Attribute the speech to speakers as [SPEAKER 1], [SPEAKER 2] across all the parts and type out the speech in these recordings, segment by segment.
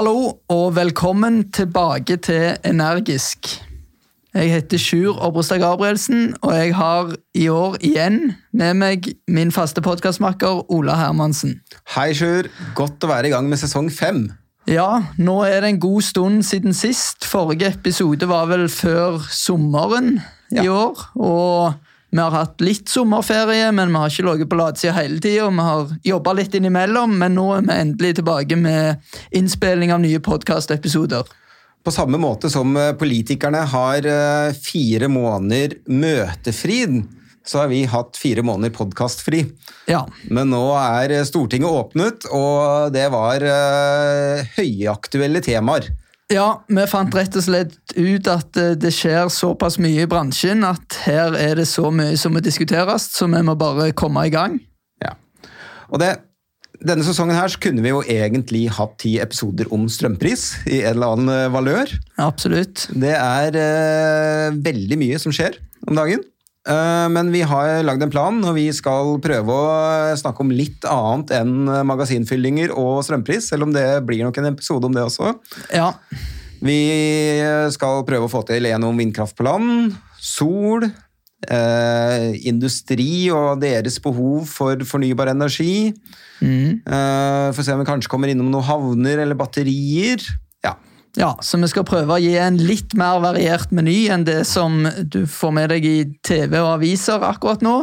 [SPEAKER 1] Hallo og velkommen tilbake til Energisk. Jeg heter Sjur Obrestad Gabrielsen, og jeg har i år igjen med meg min faste podkastmakker Ola Hermansen.
[SPEAKER 2] Hei, Sjur. Godt å være i gang med sesong fem.
[SPEAKER 1] Ja, nå er det en god stund siden sist. Forrige episode var vel før sommeren i år. Og vi har hatt litt sommerferie, men vi har ikke ligget på latsida hele tida. Vi har jobba litt innimellom, men nå er vi endelig tilbake med innspilling av nye podkastepisoder.
[SPEAKER 2] På samme måte som eh, politikerne har eh, fire måneder møtefri, så har vi hatt fire måneder podkastfri.
[SPEAKER 1] Ja.
[SPEAKER 2] Men nå er Stortinget åpnet, og det var eh, høyaktuelle temaer.
[SPEAKER 1] Ja, vi fant rett og slett ut at eh, det skjer såpass mye i bransjen at her er det så mye som må diskuteres, så vi må bare komme i gang.
[SPEAKER 2] Ja. Og det, denne sesongen her så kunne vi jo egentlig hatt ti episoder om strømpris i en eller annen eh, valør.
[SPEAKER 1] Absolutt.
[SPEAKER 2] Det er eh, veldig mye som skjer om dagen. Eh, men vi har lagd en plan, og vi skal prøve å snakke om litt annet enn magasinfyllinger og strømpris, selv om det blir nok en episode om det også.
[SPEAKER 1] Ja.
[SPEAKER 2] Vi skal prøve å få til en om vindkraft på land, sol, eh, industri og deres behov for fornybar energi.
[SPEAKER 1] Mm.
[SPEAKER 2] Eh, Få se om vi kanskje kommer innom noen havner eller batterier. Ja,
[SPEAKER 1] så vi skal prøve å gi en litt mer variert meny enn det som du får med deg i TV og aviser akkurat nå.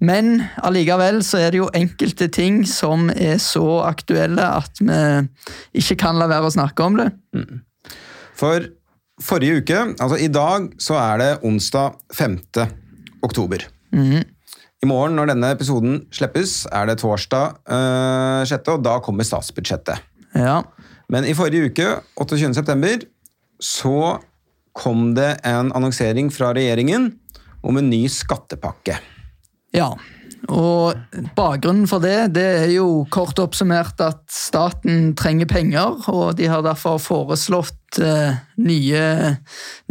[SPEAKER 1] Men allikevel så er det jo enkelte ting som er så aktuelle at vi ikke kan la være å snakke om det.
[SPEAKER 2] For forrige uke, altså i dag, så er det onsdag 5. oktober. I morgen når denne episoden slippes, er det torsdag øh, 6., og da kommer statsbudsjettet.
[SPEAKER 1] Ja,
[SPEAKER 2] Men i forrige uke, 28. september, så kom det en annonsering fra regjeringen om en ny skattepakke.
[SPEAKER 1] ja. Og bakgrunnen for det, det er jo kort oppsummert at staten trenger penger, og de har derfor foreslått eh, nye,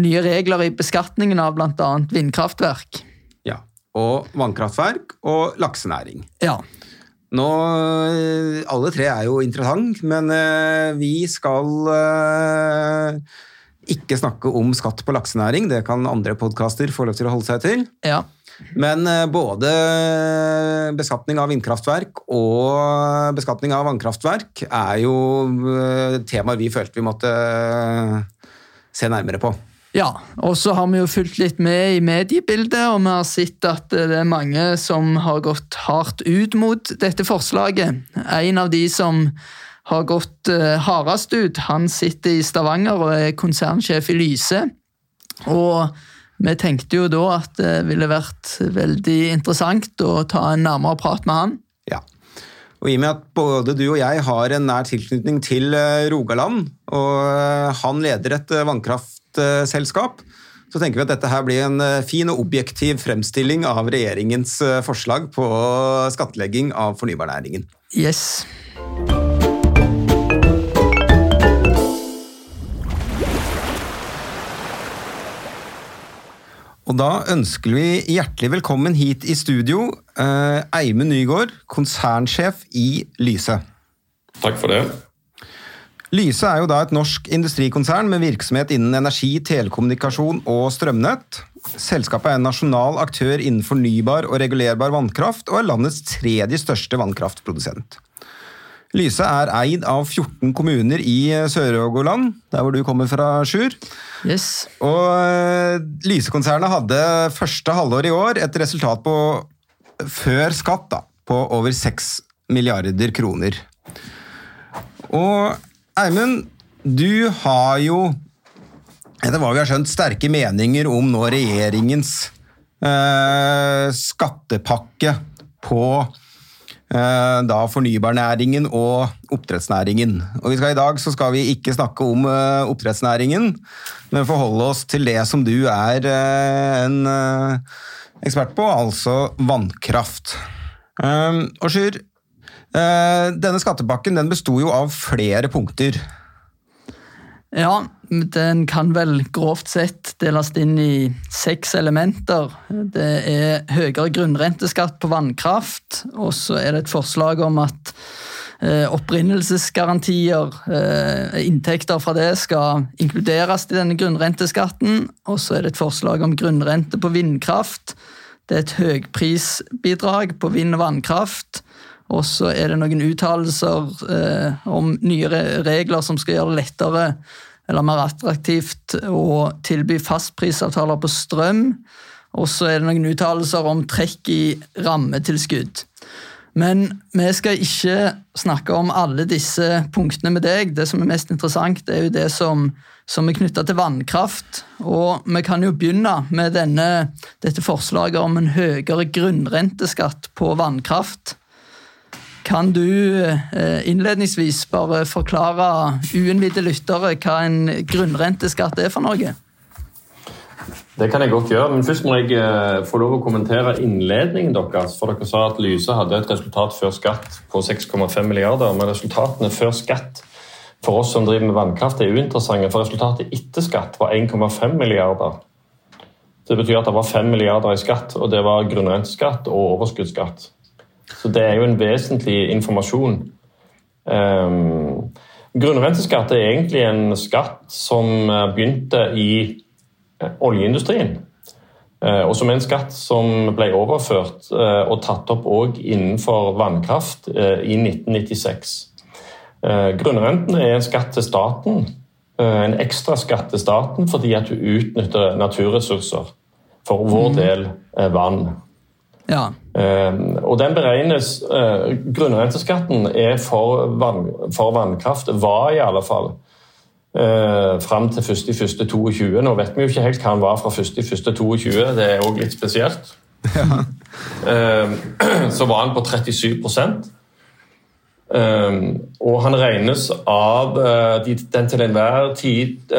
[SPEAKER 1] nye regler i beskatningen av bl.a. vindkraftverk.
[SPEAKER 2] Ja. Og vannkraftverk og laksenæring.
[SPEAKER 1] Ja,
[SPEAKER 2] Nå, øh, Alle tre er jo interessant, men øh, vi skal øh, ikke snakke om skatt på laksenæring. Det kan andre podkaster få lov til å holde seg til.
[SPEAKER 1] ja.
[SPEAKER 2] Men både beskatning av vindkraftverk og beskatning av vannkraftverk er jo temaer vi følte vi måtte se nærmere på.
[SPEAKER 1] Ja, og så har vi jo fulgt litt med i mediebildet, og vi har sett at det er mange som har gått hardt ut mot dette forslaget. En av de som har gått eh, hardest ut, han sitter i Stavanger og er konsernsjef i Lyse. Og vi tenkte jo da at det ville vært veldig interessant å ta en nærmere prat med han.
[SPEAKER 2] Ja. Og i og med at både du og jeg har en nær tilknytning til eh, Rogaland, og eh, han leder et eh, vannkraftselskap, så tenker vi at dette her blir en eh, fin og objektiv fremstilling av regjeringens eh, forslag på skattlegging av fornybarnæringen.
[SPEAKER 1] Yes.
[SPEAKER 2] Og da ønsker vi hjertelig velkommen hit i studio eh, Eimund Nygaard, konsernsjef i Lyse.
[SPEAKER 3] Takk for det.
[SPEAKER 2] Lyse er jo da et norsk industrikonsern med virksomhet innen energi, telekommunikasjon og strømnett. Selskapet er en nasjonal aktør innen fornybar og regulerbar vannkraft og er landets tredje største vannkraftprodusent. Lyse er eid av 14 kommuner i Sør-Rogaland, der hvor du kommer fra, Sjur.
[SPEAKER 1] yes.
[SPEAKER 2] Og eh, Lyse-konsernet hadde første halvår i år et resultat på før skatt da, på over 6 milliarder kroner. Og Eimund, du har jo etter hva vi har skjønt, sterke meninger om nå regjeringens eh, skattepakke på eh, da fornybarnæringen og oppdrettsnæringen. Og I dag skal vi ikke snakke om eh, oppdrettsnæringen, men forholde oss til det som du er eh, en eh, ekspert på, altså vannkraft. Um, og Sjur, denne skattepakken den besto jo av flere punkter.
[SPEAKER 1] Ja, den kan vel grovt sett deles inn i seks elementer. Det er høyere grunnrenteskatt på vannkraft, og så er det et forslag om at eh, opprinnelsesgarantier, eh, inntekter fra det, skal inkluderes i denne grunnrenteskatten. Og så er det et forslag om grunnrente på vindkraft. Det er et høgprisbidrag på vind- og vannkraft. Og så er det noen uttalelser eh, om nye regler som skal gjøre det lettere eller mer attraktivt å tilby fastprisavtaler på strøm. Og så er det noen uttalelser om trekk i rammetilskudd. Men vi skal ikke snakke om alle disse punktene med deg. Det som er mest interessant, er jo det som, som er knytta til vannkraft. Og vi kan jo begynne med denne, dette forslaget om en høyere grunnrenteskatt på vannkraft. Kan du eh, innledningsvis bare forklare uinnvidde lyttere hva en grunnrenteskatt er for Norge?
[SPEAKER 3] Det kan jeg godt gjøre, men først må jeg eh, få lov å kommentere innledningen deres. For dere sa at Lyse hadde et resultat før skatt på 6,5 milliarder. Men resultatene før skatt for oss som driver med vannkraft, er uinteressante. For resultatet etter skatt var 1,5 milliarder. Det betyr at det var 5 milliarder i skatt, og det var grunnrenteskatt og overskuddsskatt. Så det er jo en vesentlig informasjon. Um, grunnrenteskatt er egentlig en skatt som begynte i Eh, oljeindustrien. Eh, og som er en skatt som ble overført eh, og tatt opp òg innenfor vannkraft i 1996. Grunnrenten er en skatt til staten, en ekstra skatt til staten fordi at du utnytter naturressurser. For vår mm. del vann.
[SPEAKER 1] Ja.
[SPEAKER 3] Og den beregnes Grunnrenteskatten er for, vann, for vannkraft, var i alle fall Uh, fram til 1.1.22. Nå vet vi jo ikke helt hva han var fra 1.1.22, det er òg litt spesielt. Ja. Uh, så var han på 37 uh, eh, Og han regnes av uh, den til enhver tid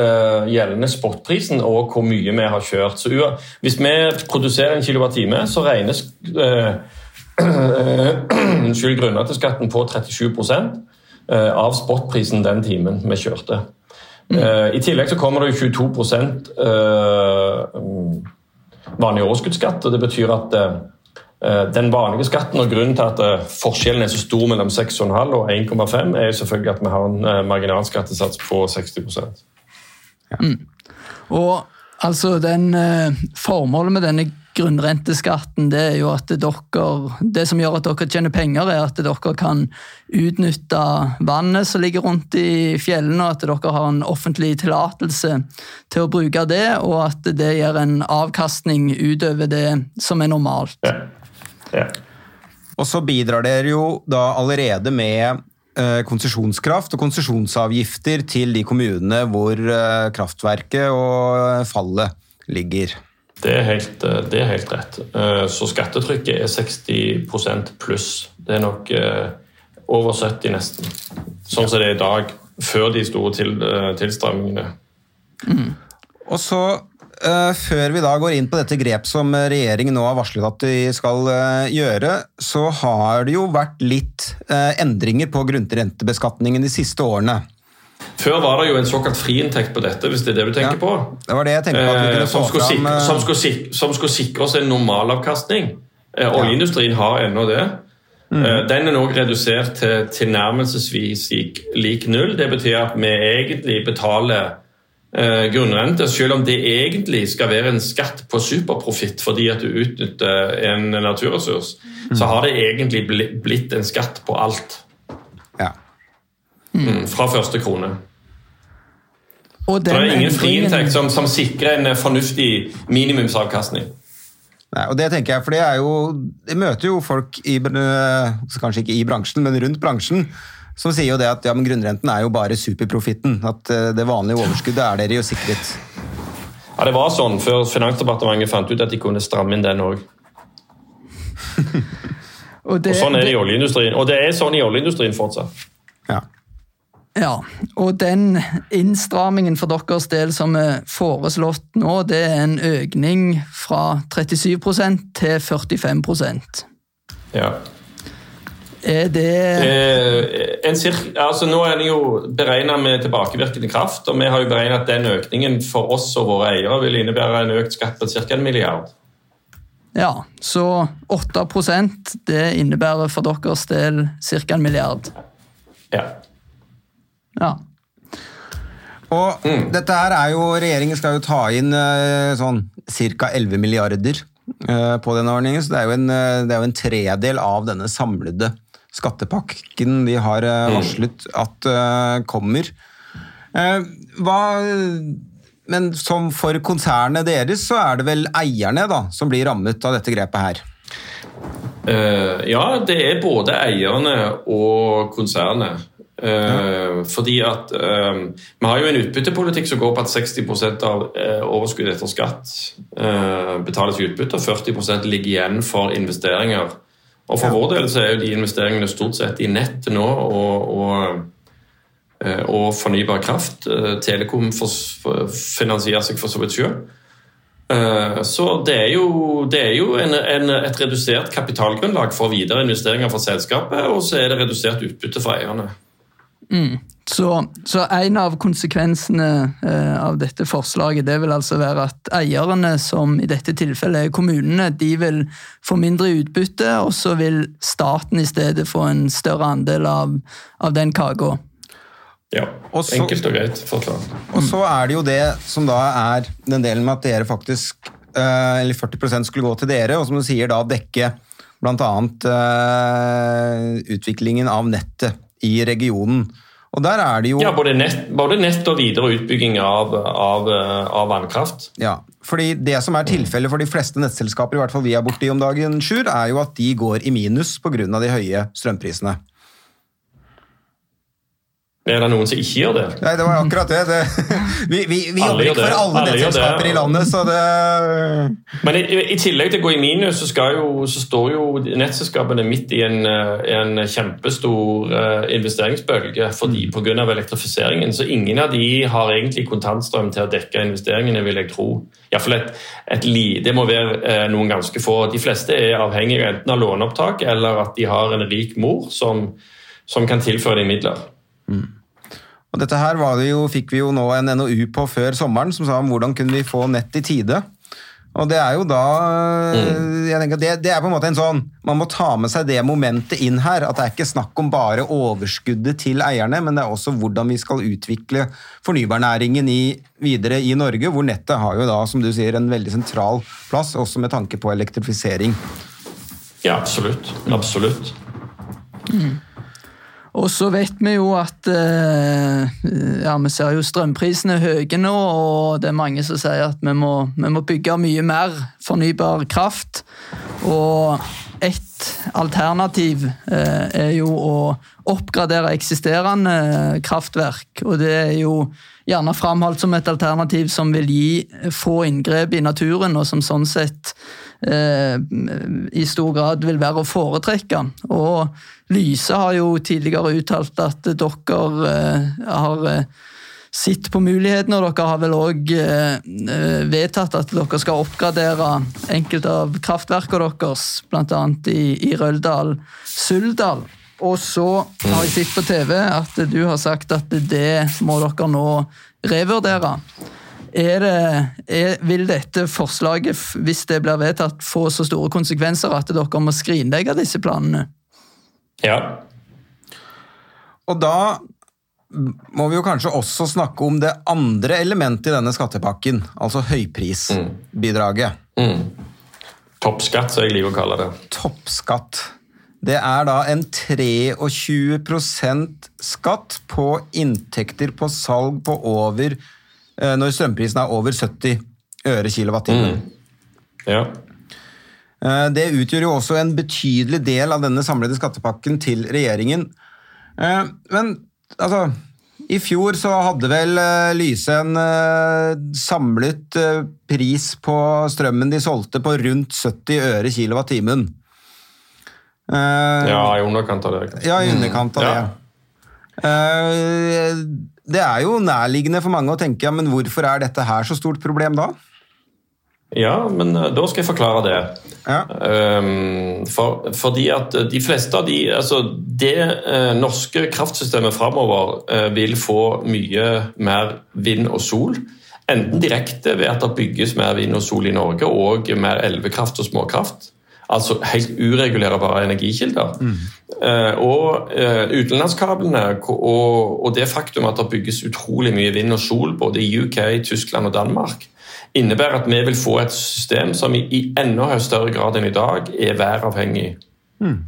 [SPEAKER 3] gjeldende spotprisen og hvor mye vi har kjørt. Så Hvis vi produserer en kilowattime, så regnes Unnskyld, grunnrenteskatten på 37% av spotprisen den timen vi kjørte. Mm. I tillegg så kommer det 22% uh, vanlig overskuddsskatt. og Det betyr at den vanlige skatten og grunnen til at uh, forskjellen er så stor mellom 6,5 og 1,5, er jo selvfølgelig at vi har en marginalskattesats på 60
[SPEAKER 1] ja. mm. Og altså den Formålet med denne grunnrenteskatten det er jo at dere Det som gjør at dere tjener penger, er at dere kan utnytte vannet som ligger rundt i fjellene, og at dere har en offentlig tillatelse til å bruke det, og at det gir en avkastning utover det som er normalt. Ja.
[SPEAKER 2] Ja. Og så bidrar dere jo da allerede med eh, konsesjonskraft og konsesjonsavgifter til de kommunene hvor eh, kraftverket og fallet ligger.
[SPEAKER 3] Det er, helt, eh, det er helt, rett. Så skattetrykket er 60 pluss. Det er nok over 70 nesten. Sånn som det er i dag, før de store til, tilstrammingene.
[SPEAKER 2] Mm. Og så, før vi da går inn på dette grep som regjeringen nå har varslet at de skal gjøre, så har det jo vært litt endringer på grunnrentebeskatningen de siste årene.
[SPEAKER 3] Før var det jo en såkalt friinntekt på dette, hvis det er det du tenker ja, på.
[SPEAKER 2] Det var det jeg tenkte på at vi kunne
[SPEAKER 3] eh, som, skulle sikre, eh, som, skulle sikre, som skulle sikre oss en normalavkastning. Eh, oljeindustrien har ennå det. Mm. Den er nå redusert til tilnærmelsesvis lik null. Det betyr at vi egentlig betaler grunnrente, selv om det egentlig skal være en skatt på superprofitt fordi at du utnytter en naturressurs, mm. så har det egentlig blitt en skatt på alt.
[SPEAKER 2] Ja.
[SPEAKER 3] Mm. Fra første krone det er ingen friinntekt som, som, sikrer en fornuftig minimumsavkastning.
[SPEAKER 2] Nei, og Det tenker jeg, for det er jo Det møter jo folk i, kanskje ikke i bransjen, men rundt bransjen, som sier jo det at ja, men grunnrenten er jo bare superprofitten. At eh, det vanlige overskuddet er dere jo sikret.
[SPEAKER 3] Ja, Det var sånn før Finansdepartementet fant ut at de kunne stramme inn den òg. og, og, sånn er det i oljeindustrien. Og det er sånn i oljeindustrien fortsatt.
[SPEAKER 2] Ja.
[SPEAKER 1] Ja, og den innstrammingen for deres del som er foreslått nå, det er en økning fra 37% til 45%
[SPEAKER 3] Ja.
[SPEAKER 1] Er det
[SPEAKER 3] eh, altså Nå er det jo beregna med tilbakevirkende kraft, og vi har jo beregna at den økningen for oss og våre eiere vil innebære en økt skatt på ca. en milliard.
[SPEAKER 1] Ja, så 8% det innebærer for deres del ca. en milliard.
[SPEAKER 3] Ja.
[SPEAKER 1] Ja.
[SPEAKER 2] Og dette her er jo Regjeringen skal jo ta inn eh, sånn ca. 11 milliarder eh, på denne ordningen, så det er, jo en, eh, det er jo en tredel av denne samlede skattepakken de har eh, varslet at eh, kommer. Eh, hva Men som for konsernet deres, så er det vel eierne da, som blir rammet av dette grepet her?
[SPEAKER 3] Ja, det er både eierne og konsernet. Ja. fordi at Vi har jo en utbyttepolitikk som går på at 60 av uh, overskuddet etter skatt betales i utbytte, og 40% ligger igjen for investeringer. Og For vår del så er jo de investeringene stort sett i nett nå og, og, eh, og fornybar kraft. Eh, Telekom finansierer seg for så vidt sjøl. Så det er jo, det er jo en, en, et redusert kapitalgrunnlag for videre investeringer for selskapet, og så er det redusert utbytte for eierne.
[SPEAKER 1] Så, så en av konsekvensene eh, av dette forslaget det vil altså være at eierne, som i dette tilfellet er kommunene, de vil få mindre utbytte, og så vil staten i stedet få en større andel av, av den kaka.
[SPEAKER 3] Ja,
[SPEAKER 2] Og så-
[SPEAKER 3] Enkelt og greit forklart.
[SPEAKER 2] Og så er det jo det som da er den delen med at dere faktisk eh, Eller 40% skulle gå til dere, og som du sier da dekke bl.a. Eh, utviklingen av nettet i regionen. Og der er det jo
[SPEAKER 3] Ja, både nett, både nett og videre utbygging av, av, eh, av vannkraft.
[SPEAKER 2] Ja, fordi Det som er tilfellet for de fleste nettselskaper, i hvert fall vi er borti om dagen, Sjur, er jo at de går i minus pga. de høye strømprisene.
[SPEAKER 3] Er det noen som ikke gjør det?
[SPEAKER 2] Nei, det var akkurat det. det vi vi, vi jobber ikke for alle
[SPEAKER 3] Alle
[SPEAKER 2] nettselskaper i landet, så det
[SPEAKER 3] Men i, i tillegg til å gå i minus, så, jo, så står jo nettselskapene midt i en, eh, en kjempestor eh, investeringsbølge fordi pga. elektrifiseringen. Så ingen av de har egentlig kontantstrøm til å dekke investeringene, vil jeg tro. I hvert fall et, et li, det må være eh, noen ganske få. De fleste er avhengige enten av låneopptak eller at de har en rik mor som, som kan tilføre dem midler.
[SPEAKER 2] Og dette her var det jo, fikk vi jo nå en NOU på før sommeren som sa om hvordan kunne vi få nett i tide. Og det er jo da jeg tenker, det, det er på en måte en sånn Man må ta med seg det momentet inn her. At det er ikke snakk om bare overskuddet til eierne, men det er også hvordan vi skal utvikle fornybarnæringen i, videre i Norge. Hvor nettet har jo da, som du sier, en veldig sentral plass, også med tanke på elektrifisering.
[SPEAKER 3] Ja, absolutt. Absolutt.
[SPEAKER 1] Og så vet vi jo at eh, ja, Vi ser jo strømprisene høye nå, og det er mange som sier at vi må, vi må bygge mye mer fornybar kraft. Og et alternativ eh, er jo å oppgradere eksisterende kraftverk. Og det er jo gjerne framholdt som et alternativ som vil gi få inngrep i naturen, og som sånn sett eh, i stor grad vil være å foretrekke. Og Lyse har jo tidligere uttalt at dere eh, har eh, sett på mulighetene, og dere har vel òg eh, vedtatt at dere skal oppgradere enkelte av kraftverkene deres, bl.a. i, i Røldal, Suldal. Og så har jeg sett på TV at du har sagt at det må dere nå revurdere. Er det, er, vil dette forslaget, hvis det blir vedtatt, få så store konsekvenser at dere må skrinlegge disse planene?
[SPEAKER 3] Ja.
[SPEAKER 2] Og da må vi jo kanskje også snakke om det andre elementet i denne skattepakken, altså høyprisbidraget.
[SPEAKER 3] Mm. Toppskatt, som jeg liker å kalle det.
[SPEAKER 2] Toppskatt. Det er da en 23% skatt på inntekter på salg på over Når strømprisen er over 70 øre kilowattimen.
[SPEAKER 3] Ja.
[SPEAKER 2] Eh, Det utgjør jo også en betydelig del av denne samlede skattepakken til regjeringen. Eh, Men altså I fjor så hadde vel eh, Lyse en eh, samlet eh, pris på strømmen de solgte på rundt 70 øre kilowattimen. Eh,
[SPEAKER 3] ja, i underkant av det. kanskje.
[SPEAKER 2] Ja, i underkant av
[SPEAKER 3] Ja.
[SPEAKER 2] det. Eh, Det er jo nærliggende for mange å tenke ja, men hvorfor er dette her så stort problem da?
[SPEAKER 3] Ja, men eh, da skal jeg forklare det.
[SPEAKER 2] Ja.
[SPEAKER 3] Um, for, fordi at de fleste av de altså Det eh, norske kraftsystemet framover eh, vil få mye mer vind og sol. Enten direkte ved at det bygges mer vind og sol i Norge, og mer elvekraft og småkraft. Altså helt uregulerbare energikilder. Eh, og eh, utenlandskablene og, det faktum at det bygges utrolig mye vind og sol både i UK, Tyskland og Danmark, innebærer at vi vil få et system som i, enda større grad enn i dag er væravhengig. Mm.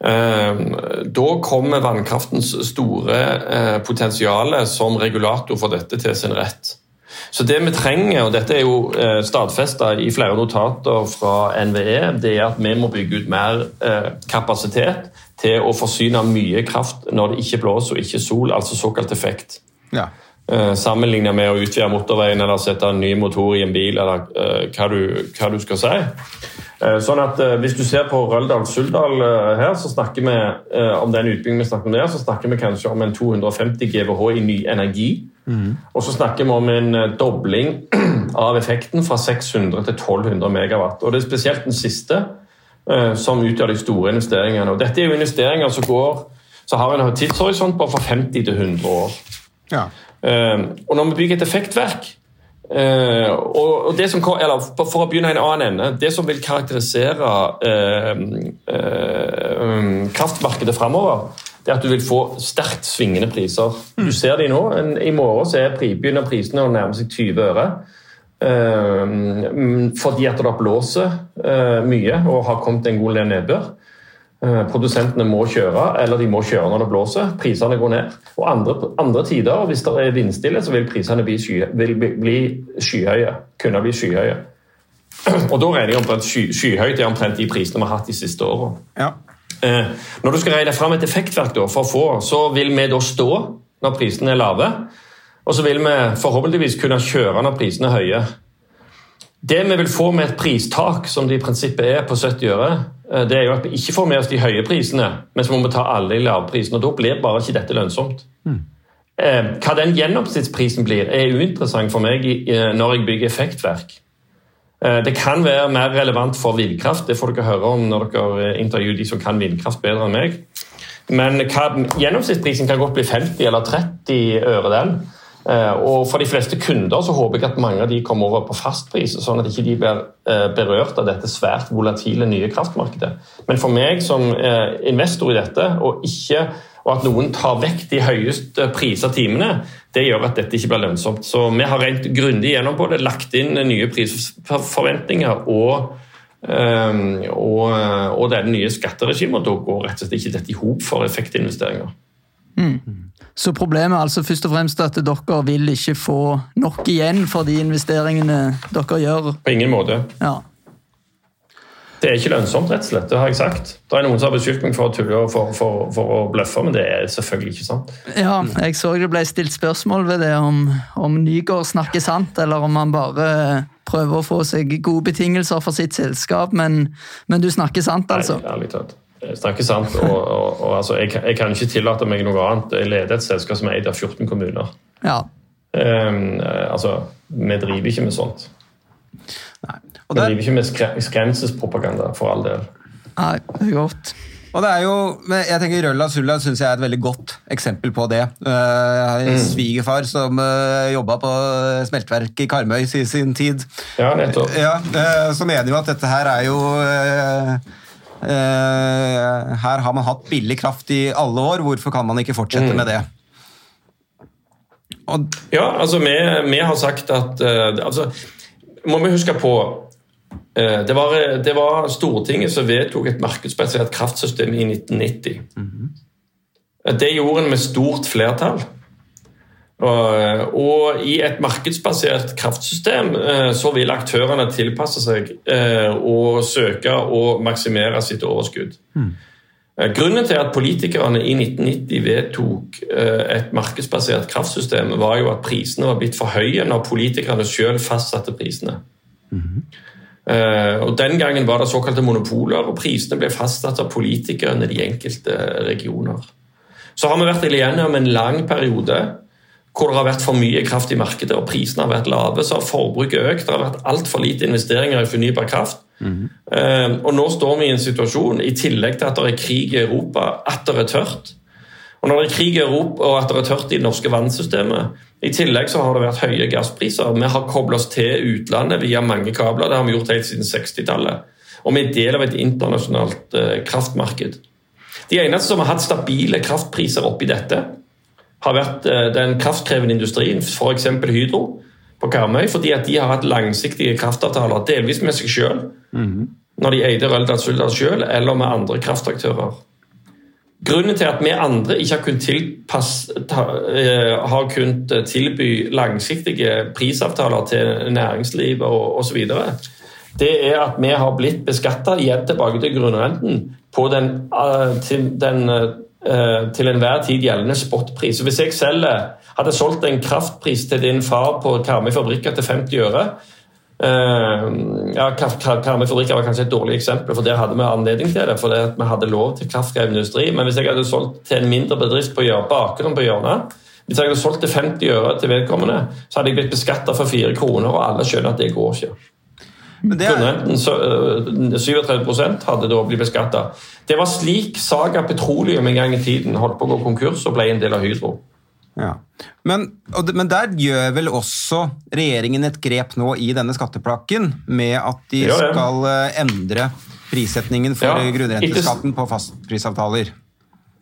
[SPEAKER 3] Da kommer vannkraftens store eh, potensial som regulator for dette til sin rett. Så det vi trenger, og dette er jo eh, stadfesta i flere notater fra NVE, det er at vi må bygge ut mer kapasitet til å forsyne mye kraft når det ikke blåser og ikke sol, altså såkalt effekt. Ja. Sammenlignet med å utvide motorveien eller sette en ny motor i en bil, eller hva du, hva du skal si. Eh, sånn at eh, Hvis du ser på Røldal-Suldal eh, her, så snakker vi om den utbyggingen vi snakker om der, så snakker vi kanskje om en 250 GWh i ny energi. Mm. Og så snakker vi om en dobling av effekten fra 600 til 1200 megawatt. Og Det er spesielt den siste som utgjør de store investeringene. Og Dette er jo investeringer som går så har en tidshorisont på fra 50 til 100 år. Ja. Og når vi bygger et effektverk Uh, og det som, eller For å begynne i en annen ende Det som vil karakterisere uh, uh, kraftmarkedet framover, det er at du vil få sterkt svingende priser. Mm. Du ser de nå. En, I morgen så er, begynner prisene å nærme seg 20 øre. fordi at det blåser mye og har kommet en god del nedbør. Eh, produsentene må kjøre, eller de må kjøre når det blåser. Prisene går ned. Og andre, andre tider, hvis det er vindstille, så vil prisene bli, sky, vil bli skyhøye. Kunne bli skyhøye. Og da regner jeg omtrent sky, skyhøyt er omtrent de prisene vi har hatt de siste årene. Ja. Eh, når du skal regne fram et effektverk da, for å få, så vil vi da stå når prisene er lave. Og så vil vi forhåpentligvis kunne kjøre når prisene er høye. Det vi vil få med et pristak, som det i prinsippet er på 70 øre, eh, det er jo at vi ikke får med oss de høye prisene, men så må vi ta alle i lavprisen. og Da blir bare ikke dette lønnsomt. Mm. Hva den gjennomsnittsprisen blir, er uinteressant for meg når jeg bygger effektverk. Det kan være mer relevant for vindkraft, det får dere høre om når dere intervjuer de som kan vindkraft bedre enn meg. Men hva, gjennomsnittsprisen kan godt bli 50 eller 30 øre, den. Eh, og For de fleste kunder så håper jeg at mange av de kommer over på fastpris, sånn at ikke de blir eh, berørt av dette svært volatile nye kraftmarkedet. Men for meg som eh, investor i dette, og, ikke, og at noen tar vekk de høyeste priser timene, det gjør at dette ikke blir lønnsomt. Så vi har rent grundig gjennom på det, lagt inn nye prisforventninger og og, og det nye skatteregimet. Da går rett og slett ikke dette i hop for effektinvesteringer.
[SPEAKER 1] Mm. Så problemet er altså først og fremst at dere vil ikke få nok igjen for de investeringene dere gjør?
[SPEAKER 3] På ingen måte.
[SPEAKER 1] Ja.
[SPEAKER 3] Det er ikke lønnsomt, rett og slett. Det har jeg sagt. Det er noen som har beskyldt meg for å tulle og for, for, for, å bløffe, men det er selvfølgelig ikke sant.
[SPEAKER 1] Ja, jeg så det ble stilt spørsmål ved det om, om Nygaard snakker sant, eller om han bare prøver å få seg gode betingelser for sitt selskap, men, men du snakker sant, altså?
[SPEAKER 3] Nei, ærlig talt. Jeg snakker sant. og, og, og altså, jeg, jeg, kan ikke tillate meg noe annet. Jeg leder et selskap som er eid av 14 kommuner.
[SPEAKER 1] Ja.
[SPEAKER 3] Um, altså, vi driver ikke med sånt. Nei. vi driver ikke med skremselspropaganda, for all del.
[SPEAKER 1] Nei, det er godt.
[SPEAKER 2] Og det er jo, jeg tenker Rølla Sulla synes jeg er et veldig godt eksempel på det. Jeg har en mm. svigerfar som jobba på smeltverk i Karmøy i sin tid.
[SPEAKER 3] Ja, nettopp.
[SPEAKER 2] Ja, så mener jo at dette her er jo Eh, her har man hatt billig kraft i alle år, hvorfor kan man ikke fortsette mm. med det?
[SPEAKER 3] Og ja, altså vi, vi, har sagt at uh, altså, Må vi huske på uh, det, var, det, var, Stortinget som vedtok et markedsbasert kraftsystem i 1990. Mm -hmm. Det gjorde en med stort flertall. Og i et markedsbasert kraftsystem eh, så vil aktørene tilpasse seg eh, og søke å maksimere sitt overskudd. Mm. Grunnen til at politikerne i 1990 vedtok et markedsbasert kraftsystem, var jo at prisene var blitt for høye når politikerne selv fastsatte prisene. Mm. Og Den gangen var det såkalte monopoler, og prisene ble fastsatt av politikerne i de enkelte regioner. Så har vi vært igjennom en lang periode hvor det har vært for mye kraft i markedet og prisene har vært lave, så har forbruket økt. Det har vært altfor lite investeringer i fornybar kraft. Mm -hmm. og nå står vi i en situasjon, i tillegg til at det er krig i Europa, at det er tørt. Og når det er krig i Europa og at det er tørt i det norske vannsystemet, i tillegg så har det vært høye gasspriser. Vi har koblet oss til utlandet via mange kabler. Det har vi gjort helt siden 60-tallet. Og vi er del av et internasjonalt eh, kraftmarked. De eneste som har hatt stabile kraftpriser oppi dette, har vært eh, den kraftkrevende industrien, f.eks. Hydro på Karmøy, fordi at de har hatt langsiktige kraftavtaler, delvis med seg sjøl, mm. når de eide Røldal-Suldal sjøl, eller med andre kraftaktører. Grunnen til at vi andre ikke har kunnet, tilpass, ta, eh, har kunnet tilby langsiktige prisavtaler til næringslivet osv., det er at vi har blitt beskatta igjen tilbake til grunnrenten på den, eh, til den eh, til enhver tid gjeldende spotpris. Hvis jeg selger, hadde solgt en kraftpris til din far på Karmøy Fabrikker til 50 øre Uh, ja, Karmøy Fabrikker var kanskje et dårlig eksempel, for der hadde vi anledning til det. for det vi hadde lov til kraftkrevende industri. Men hvis jeg hadde solgt til en mindre bedrift på bakgrunnen på hjørnet Hvis jeg hadde solgt til 50 øre til vedkommende, så hadde jeg blitt beskatta for 4 kroner, og alle skjønner at det går ikke. Grunnrenten, 37% øh, hadde da blitt beskatta. Det var slik Saga Petroleum en gang i tiden holdt på å gå konkurs og ble en del av Hydro.
[SPEAKER 2] Ja. Men, men, der gjør vel også regjeringen et grep nå i denne skatteplakken med at de skal øh, endre prissetningen for ja, grunnrenteskatten på fastprisavtaler?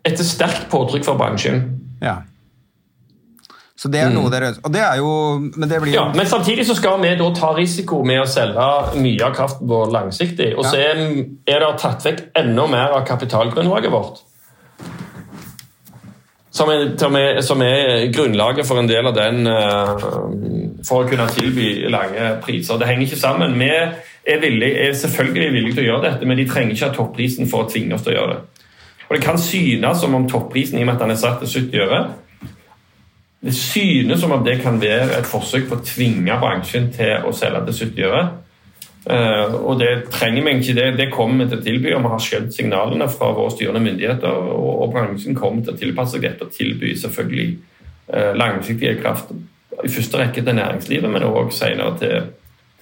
[SPEAKER 3] Etter sterkt påtrykk fra bransjen.
[SPEAKER 2] Ja. Så det er noe mm. dere Og det er jo Men det blir
[SPEAKER 3] ja, Men samtidig så skal vi da ta risiko med å selge mye av kraften vår langsiktig. Og så er, er det tatt vekk enda mer av kapitalgrunnlaget vårt. Som er, som, er, grunnlaget for en del av den uh, For å kunne tilby lange priser. Det henger ikke sammen. Vi er, villig, er selvfølgelig villige til å gjøre dette, men de trenger ikke ha topprisen for å tvinge oss til å gjøre det. Og Det kan synes som om topprisen i og med at den er satt til 70 øre, det synes som om det kan være et forsøk på å tvinge bransjen til å selge til 70 øre. Uh, og det trenger vi ikke. Det, det kommer vi til å tilby, og vi har skjønt signalene fra våre styrende myndigheter. Og, og, bransjen kommer til å tilpasse seg dette og tilby selvfølgelig uh, langsiktige kraft. I første rekke til næringslivet, men òg senere til,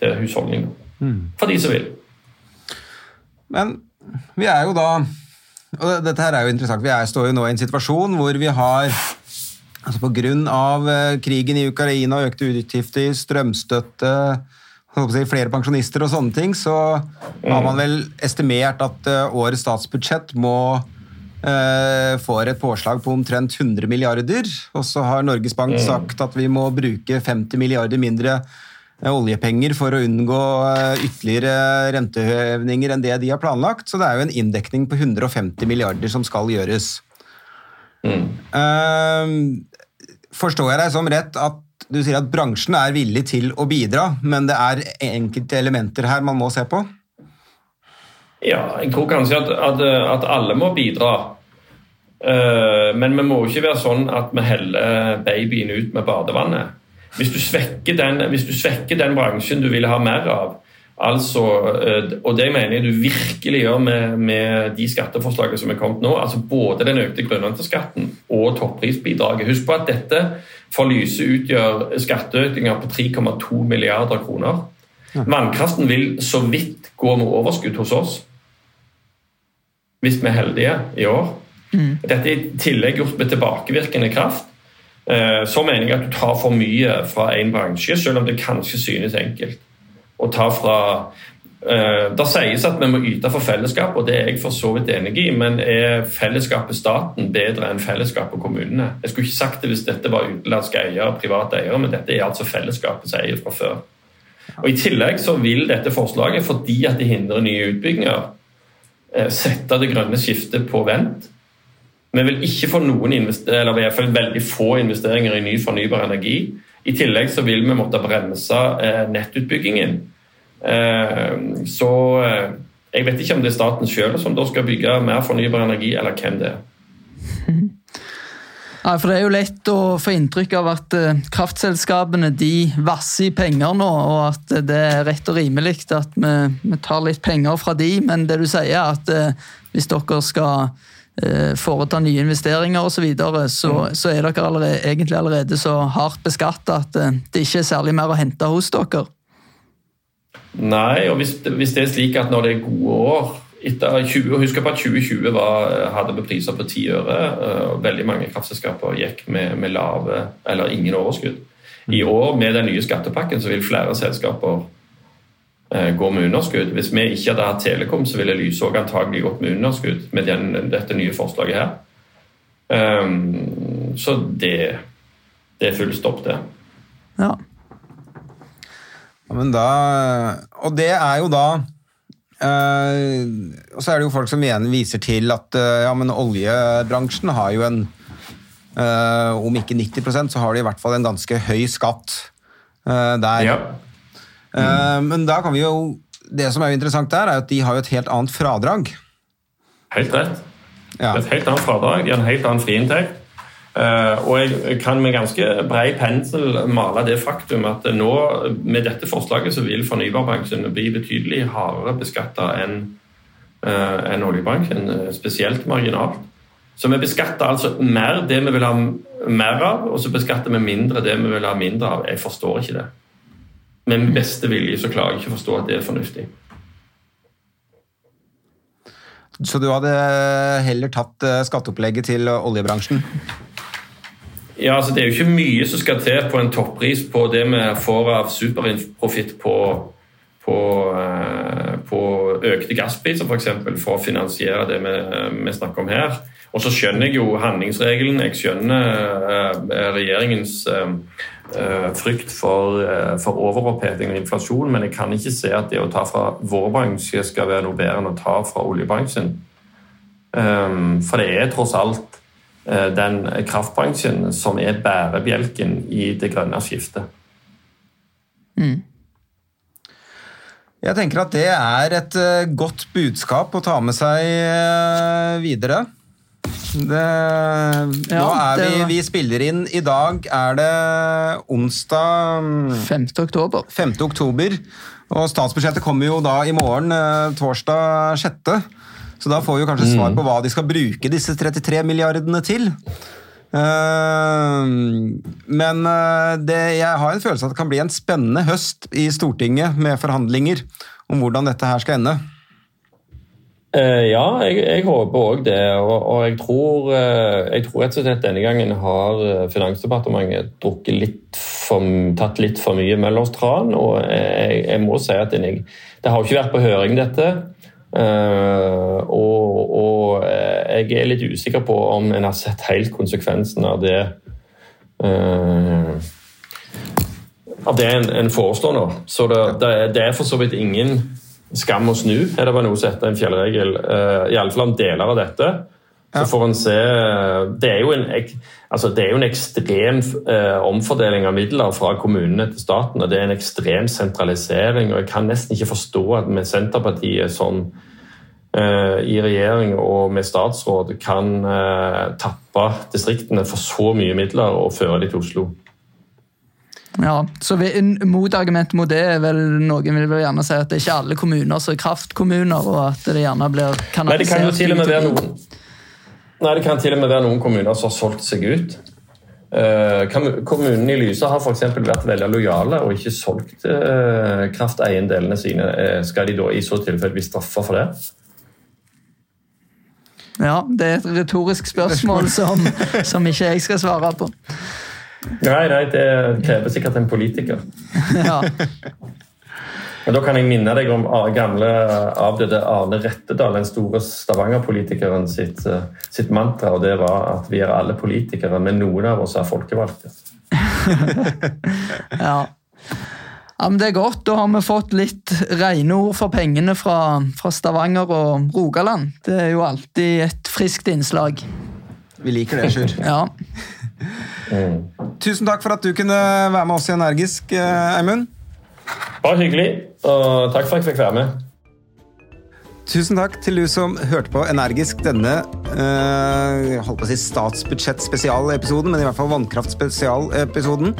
[SPEAKER 3] til husholdninger. Mm. For de som vil.
[SPEAKER 2] Men vi er jo da Og dette her er jo interessant. Vi er, står jo nå i en situasjon hvor vi har Altså Pga. Eh, krigen i Ukraina, økte utgifter, strømstøtte, flere pensjonister og sånne ting, så har man vel estimert at eh, årets statsbudsjett må eh, får et påslag på omtrent 100 milliarder. Og så har Norges Bank mm. sagt at vi må bruke 50 milliarder mindre oljepenger for å unngå ytterligere rentehøvninger enn det de har planlagt. Så det er jo en inndekning på 150 milliarder som skal gjøres. Mm. Forstår jeg deg som rett at du sier at bransjen er villig til å bidra, men det er enkelte elementer her man må se på?
[SPEAKER 3] Ja, jeg tror kanskje at, at, at alle må bidra. Uh, men vi må ikke være sånn at vi heller babyen ut med badevannet. Hvis du den, hvis du svekker den bransjen du vil ha mer av, Altså, eh, og det mener jeg du virkelig gjør med, med de skatteforslagene som er kommet nå. altså Både den økte grunnrenteskatten og topprisbidraget. Husk på at dette for Lyse utgjør skatteøkninger på 3,2 milliarder kroner. Vannkraften vil så vidt gå med overskudd hos oss. Hvis vi er heldige i år. Mm. Dette er i tillegg gjort med tilbakevirkende kraft. Eh, så mener jeg at du tar for mye fra én bransje, selv om det kanskje synes enkelt å ta fra uh, Det sies at vi må yte for fellesskap, og det er jeg for så vidt enig i, men er fellesskapet staten bedre enn fellesskapet kommunene? Jeg skulle ikke sagt det hvis dette var utenlandske eiere, private eiere, men dette er altså fellesskapets eier fra før. Og I tillegg så vil dette forslaget, fordi at det hindrer nye utbygginger, uh, sette det grønne skiftet på vent. Vi vil ikke få noen eller i hvert fall veldig få investeringer i ny fornybar energi. I tillegg så vil vi måtte bremse eh, nettutbyggingen. Eh, så eh, jeg vet ikke om det er staten sjøl som da skal bygge mer fornybar energi, eller hvem det er.
[SPEAKER 1] Ja, for Det er jo lett å få inntrykk av at kraftselskapene de vasser i penger nå, og at det er rett og rimelig at vi, vi tar litt penger fra de, men det du sier er at hvis dere skal foreta nye investeringer osv., så, videre, så mm. så er dere allerede, egentlig allerede så hardt beskatta at eh, det ikke er særlig mer å hente hos dere.
[SPEAKER 3] Nei, og hvis, hvis det er slik at når det er gode år etter 20, Husk på at 2020 var, hadde vi priser på 10 øre. Eh, og Veldig mange kraftselskaper gikk med, med lave eller ingen overskudd. I år, med den nye skattepakken, så vil flere selskaper eh, går med underskudd. Hvis vi ikke hadde hatt Telekom, så ville Lyse òg antagelig gått med underskudd med den, dette nye forslaget her. Um, så det, det er full stopp, det.
[SPEAKER 1] Ja.
[SPEAKER 2] Ja, men da, og det er jo da uh, Og så er det jo folk som igjen viser til at uh, ja, men oljebransjen har jo en uh, Om ikke 90% så har de i hvert fall en ganske høy skatt eh, der.
[SPEAKER 3] Ja.
[SPEAKER 2] Eh, men da kan vi jo Det som er jo interessant der, er at de har jo et helt annet fradrag.
[SPEAKER 3] Helt rett.
[SPEAKER 2] Ja.
[SPEAKER 3] Et helt annet fradrag, de har en helt annen friinntekt. Eh, og jeg kan med ganske bred pensel male det faktum at nå med dette forslaget så vil fornybarbransjen bli betydelig hardere beskatta enn en enn oljebransjen, eh, spesielt marginalt. Så vi beskatter altså mer det vi vil ha mer av, og så beskatter vi mindre det vi vil ha mindre av. Jeg forstår ikke det. Med min beste vilje så klarer jeg ikke å forstå at det er fornuftig.
[SPEAKER 2] Så du hadde heller tatt eh, skatteopplegget til oljebransjen?
[SPEAKER 3] Ja, altså Det er jo ikke mye som skal til på en toppris på det vi får av superprofitt på, på, eh, på økte gasspriser, f.eks., for, for å finansiere det vi, vi snakker om her. Og så skjønner jeg jo handlingsregelen, jeg skjønner eh, regjeringens eh, eh, frykt for, eh, for overoppheting og inflasjon, men jeg kan ikke se at det å ta fra vår bransje skal være noe bedre enn å ta fra oljebransjen. Um, for det er tross alt eh, den kraftbransjen som er bærebjelken i det grønne skiftet.
[SPEAKER 2] Jeg tenker at det er et eh, godt budskap å ta med seg eh, videre. Det,
[SPEAKER 1] Ja,
[SPEAKER 2] nå er
[SPEAKER 1] det
[SPEAKER 2] vi, vi spiller inn I dag er det onsdag mm,
[SPEAKER 1] 5. oktober.
[SPEAKER 2] 5. oktober. Og statsbudsjettet kommer jo da i morgen, eh, torsdag 6. Så da får vi kanskje svar på hva de skal bruke disse 33 milliardene til. Eh, Men eh, det, jeg har en følelse av at det kan bli en spennende høst i Stortinget med forhandlinger om hvordan dette her skal ende.
[SPEAKER 3] Eh, ja, jeg, jeg håper òg det. Og, og jeg, tror, eh, jeg tror rett og slett denne gangen har eh, Finansdepartementet drukket litt for, tatt litt for mye Møllerstran. Og jeg, jeg må si at jeg, det har jo ikke vært på høring, dette. Og, og jeg er litt usikker på om en har sett helt konsekvensen av det av det en, en foreslår nå. Så det, det er for så vidt ingen skam å snu, er det bare noe som heter en fjellregel. Uh, Iallfall om deler av dette. Så får en se Det er jo en, altså det er jo en ekstrem eh, omfordeling av midler fra kommunene til staten. og Det er en ekstrem sentralisering. og Jeg kan nesten ikke forstå at med Senterpartiet sånn eh, i regjering og med statsråd kan eh, tappe distriktene for så mye midler og føre dem til Oslo.
[SPEAKER 1] Ja, så vi- en Motargument mot det er vel noen vil vel gjerne si at det er ikke alle kommuner som er kraftkommuner, og at det gjerne blir
[SPEAKER 3] Nei, det kan jo til og med være noen Nei, det kan til og med være noen kommuner som har solgt seg ut. kommunene Kommunen i Lyse har eksempel vært veldig lojale og ikke solgt eh, krafteiendelene sine. Eh, Skal de da i så tilfelle bli straffa for det?
[SPEAKER 1] Ja, det er et retorisk spørsmål som, som ikke jeg skal svare på.
[SPEAKER 3] Nei, nei, det krever sikkert en politiker.
[SPEAKER 1] Ja,
[SPEAKER 3] Men da kan jeg minne deg om gamle avdøde Arne Rettedal, den store Stavanger-politikeren sitt, eh, sitt mantra, og det var at vi er alle politikere, men noen av oss er folkevalgte.
[SPEAKER 1] ja. Ja, men Det er godt. Da har vi fått litt rene ord for pengene fra, fra Stavanger og Rogaland. Det er jo alltid et friskt innslag.
[SPEAKER 2] Vi liker det, Sjur.
[SPEAKER 1] Ja,
[SPEAKER 2] Tusen takk for at du kunne være med oss i Energisk, eh, Eimund.
[SPEAKER 3] Bare hyggelig, og takk for at jeg fikk være med.
[SPEAKER 2] Tusen takk til du som hørte på Energisk denne eh, holdt på å si statsbudsjett-spesialepisoden, men i hvert fall vannkraft-spesialepisoden.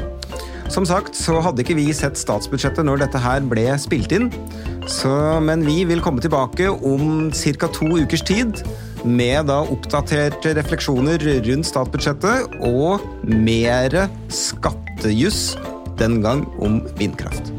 [SPEAKER 2] Som sagt så hadde ikke vi sett statsbudsjettet når dette her ble spilt inn, så, men vi vil komme tilbake om ca. to ukers tid med da oppdaterte refleksjoner rundt statsbudsjettet og mere skattejuss, den gang om vindkraft.